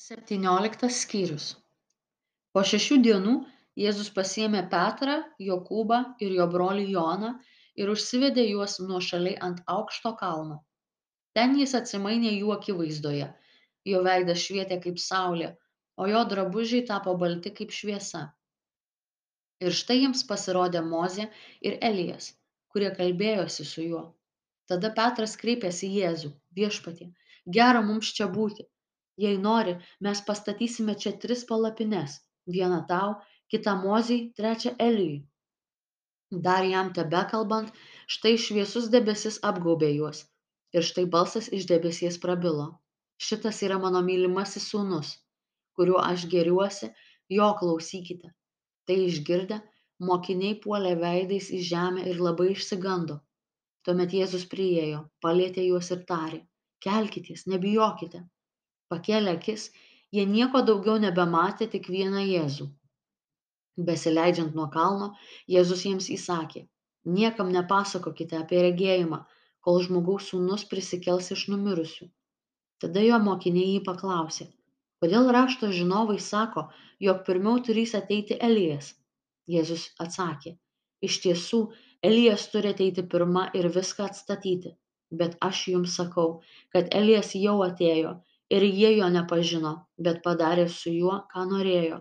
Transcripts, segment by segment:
septynioliktas skyrius. Po šešių dienų jėzus pasiėmė petrą jokūbą ir jo brolį joną ir užsivedė juos nuošaliai ant aukšto kalno. Ten jis atsimainė jų akivaizdoje. Jo veidas švietė kaip saulė o jo drabužiai tapo balti kaip šviesa. Ir štai jiems pasirodė mozė ir elijas kurie kalbėjosi su juo. Tada petras kreipėsi į jėzų viešpatie gera mums čia būti jei nori mes pastatysime čia tris palapines. Vieną tau kitą mozei trečią elijui dar jam tebekalbant štai šviesus debesis apgaubė juos. Ir štai balsas iš debesies prabilo. Šitas yra mano mylimasis sūnus kuriuo aš gėriuosi jo klausykite. Tai išgirdę mokiniai puolė veidais į žemę ir labai išsigando. Tuomet jėzus priėjo palietė juos ir tarė kelkitės nebijokite pakėlę akis jie nieko daugiau nebematė tik vieną jėzų. Besileidžiant nuo kalno jėzus jiems įsakė niekam nepasakokite apie regėjimą kol žmogaus sūnus prisikels iš numirusių. Tada jo mokiniai jį paklausė kodėl rašto žinovai sako jog pirmiau turys ateiti elijas? Jėzus atsakė iš tiesų elijas turi ateiti pirma ir viską atstatyti bet aš jums sakau kad elijas jau atėjo ir jie jo nepažino bet padarė su juo ką norėjo.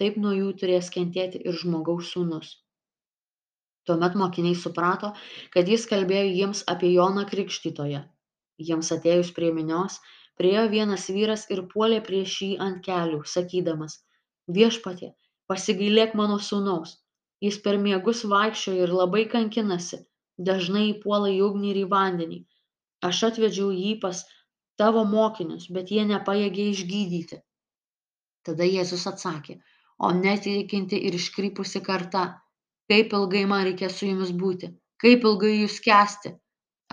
Taip nuo jų turės kentėti ir žmogaus sūnus. Tuomet mokiniai suprato kad jis kalbėjo jiems apie joną krikštytoją. Jiems atėjus prie minios priėjo vienas vyras ir puolė prieš jį ant kelių sakydamas viešpatie pasigailėk mano sūnaus. Jis per miegus vaikščioja ir labai kankinasi. Dažnai įpuola į ugnį ir į vandenį. Aš atvedžiau jį pas tavo mokinius bet jie nepajėgė išgydyti. Tada jėzus atsakė o netikinti ir iškrypusi karta kaip ilgai man reikės su jumis būti? Kaip ilgai jūs kęsti?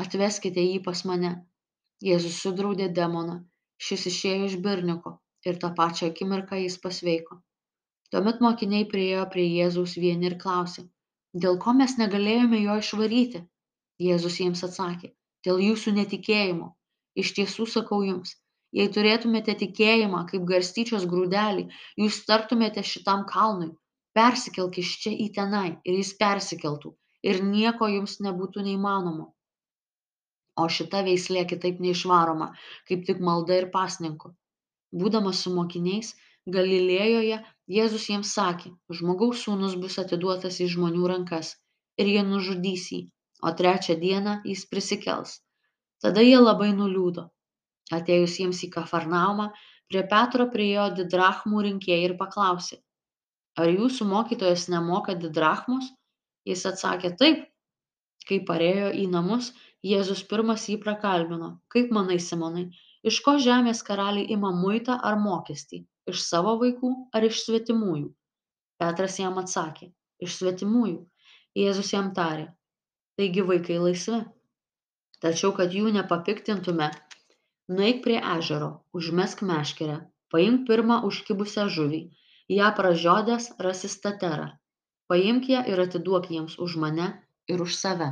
Atveskite jį pas mane. Jėzus sudraudė demoną. Šis išėjo iš berniuko ir tą pačią akimirką jis pasveiko. Tuomet mokiniai priėjo prie jėzaus vieni ir klausė dėl ko mes negalėjome jo išvaryti? Jėzus jiems atsakė dėl jūsų netikėjimo iš tiesų sakau jums jei turėtumėte tikėjimą kaip garstyčios grūdelį jūs tartumėte šitam kalnui persikelk iš čia į tenai ir jis persikeltų ir nieko jums nebūtų neįmanomo. O šita veislė kitaip neišvaroma kaip tik malda ir pasninku. Būdamas su mokiniais galilėjoje jėzus jiems sakė žmogaus sūnus bus atiduotas į žmonių rankas ir jie nužudys jį o trečią dieną jis prisikels tada jie labai nuliūdo. Atėjus jiems į kafarnaumą prie petro priėjo didrachmų rinkėjai ir paklausė ar jūsų mokytojas nemoka didrachmos? Jis atsakė taip. Kai parėjo į namus jėzus pirmas jį prakalbino kaip manai simonai iš ko žemės karaliai ima muitą ar mokestį? Iš savo vaikų ar iš svetimųjų? Petras jam atsakė iš svetimųjų. Jėzus jam tarė taigi vaikai laisvi tačiau kad jų nepapiktintume nueik prie ežero užmesk meškerę paimk pirmą užkibusią žuvį ją pražiodęs rasi staterą. Paimk ją ir atiduok jiems už mane ir už save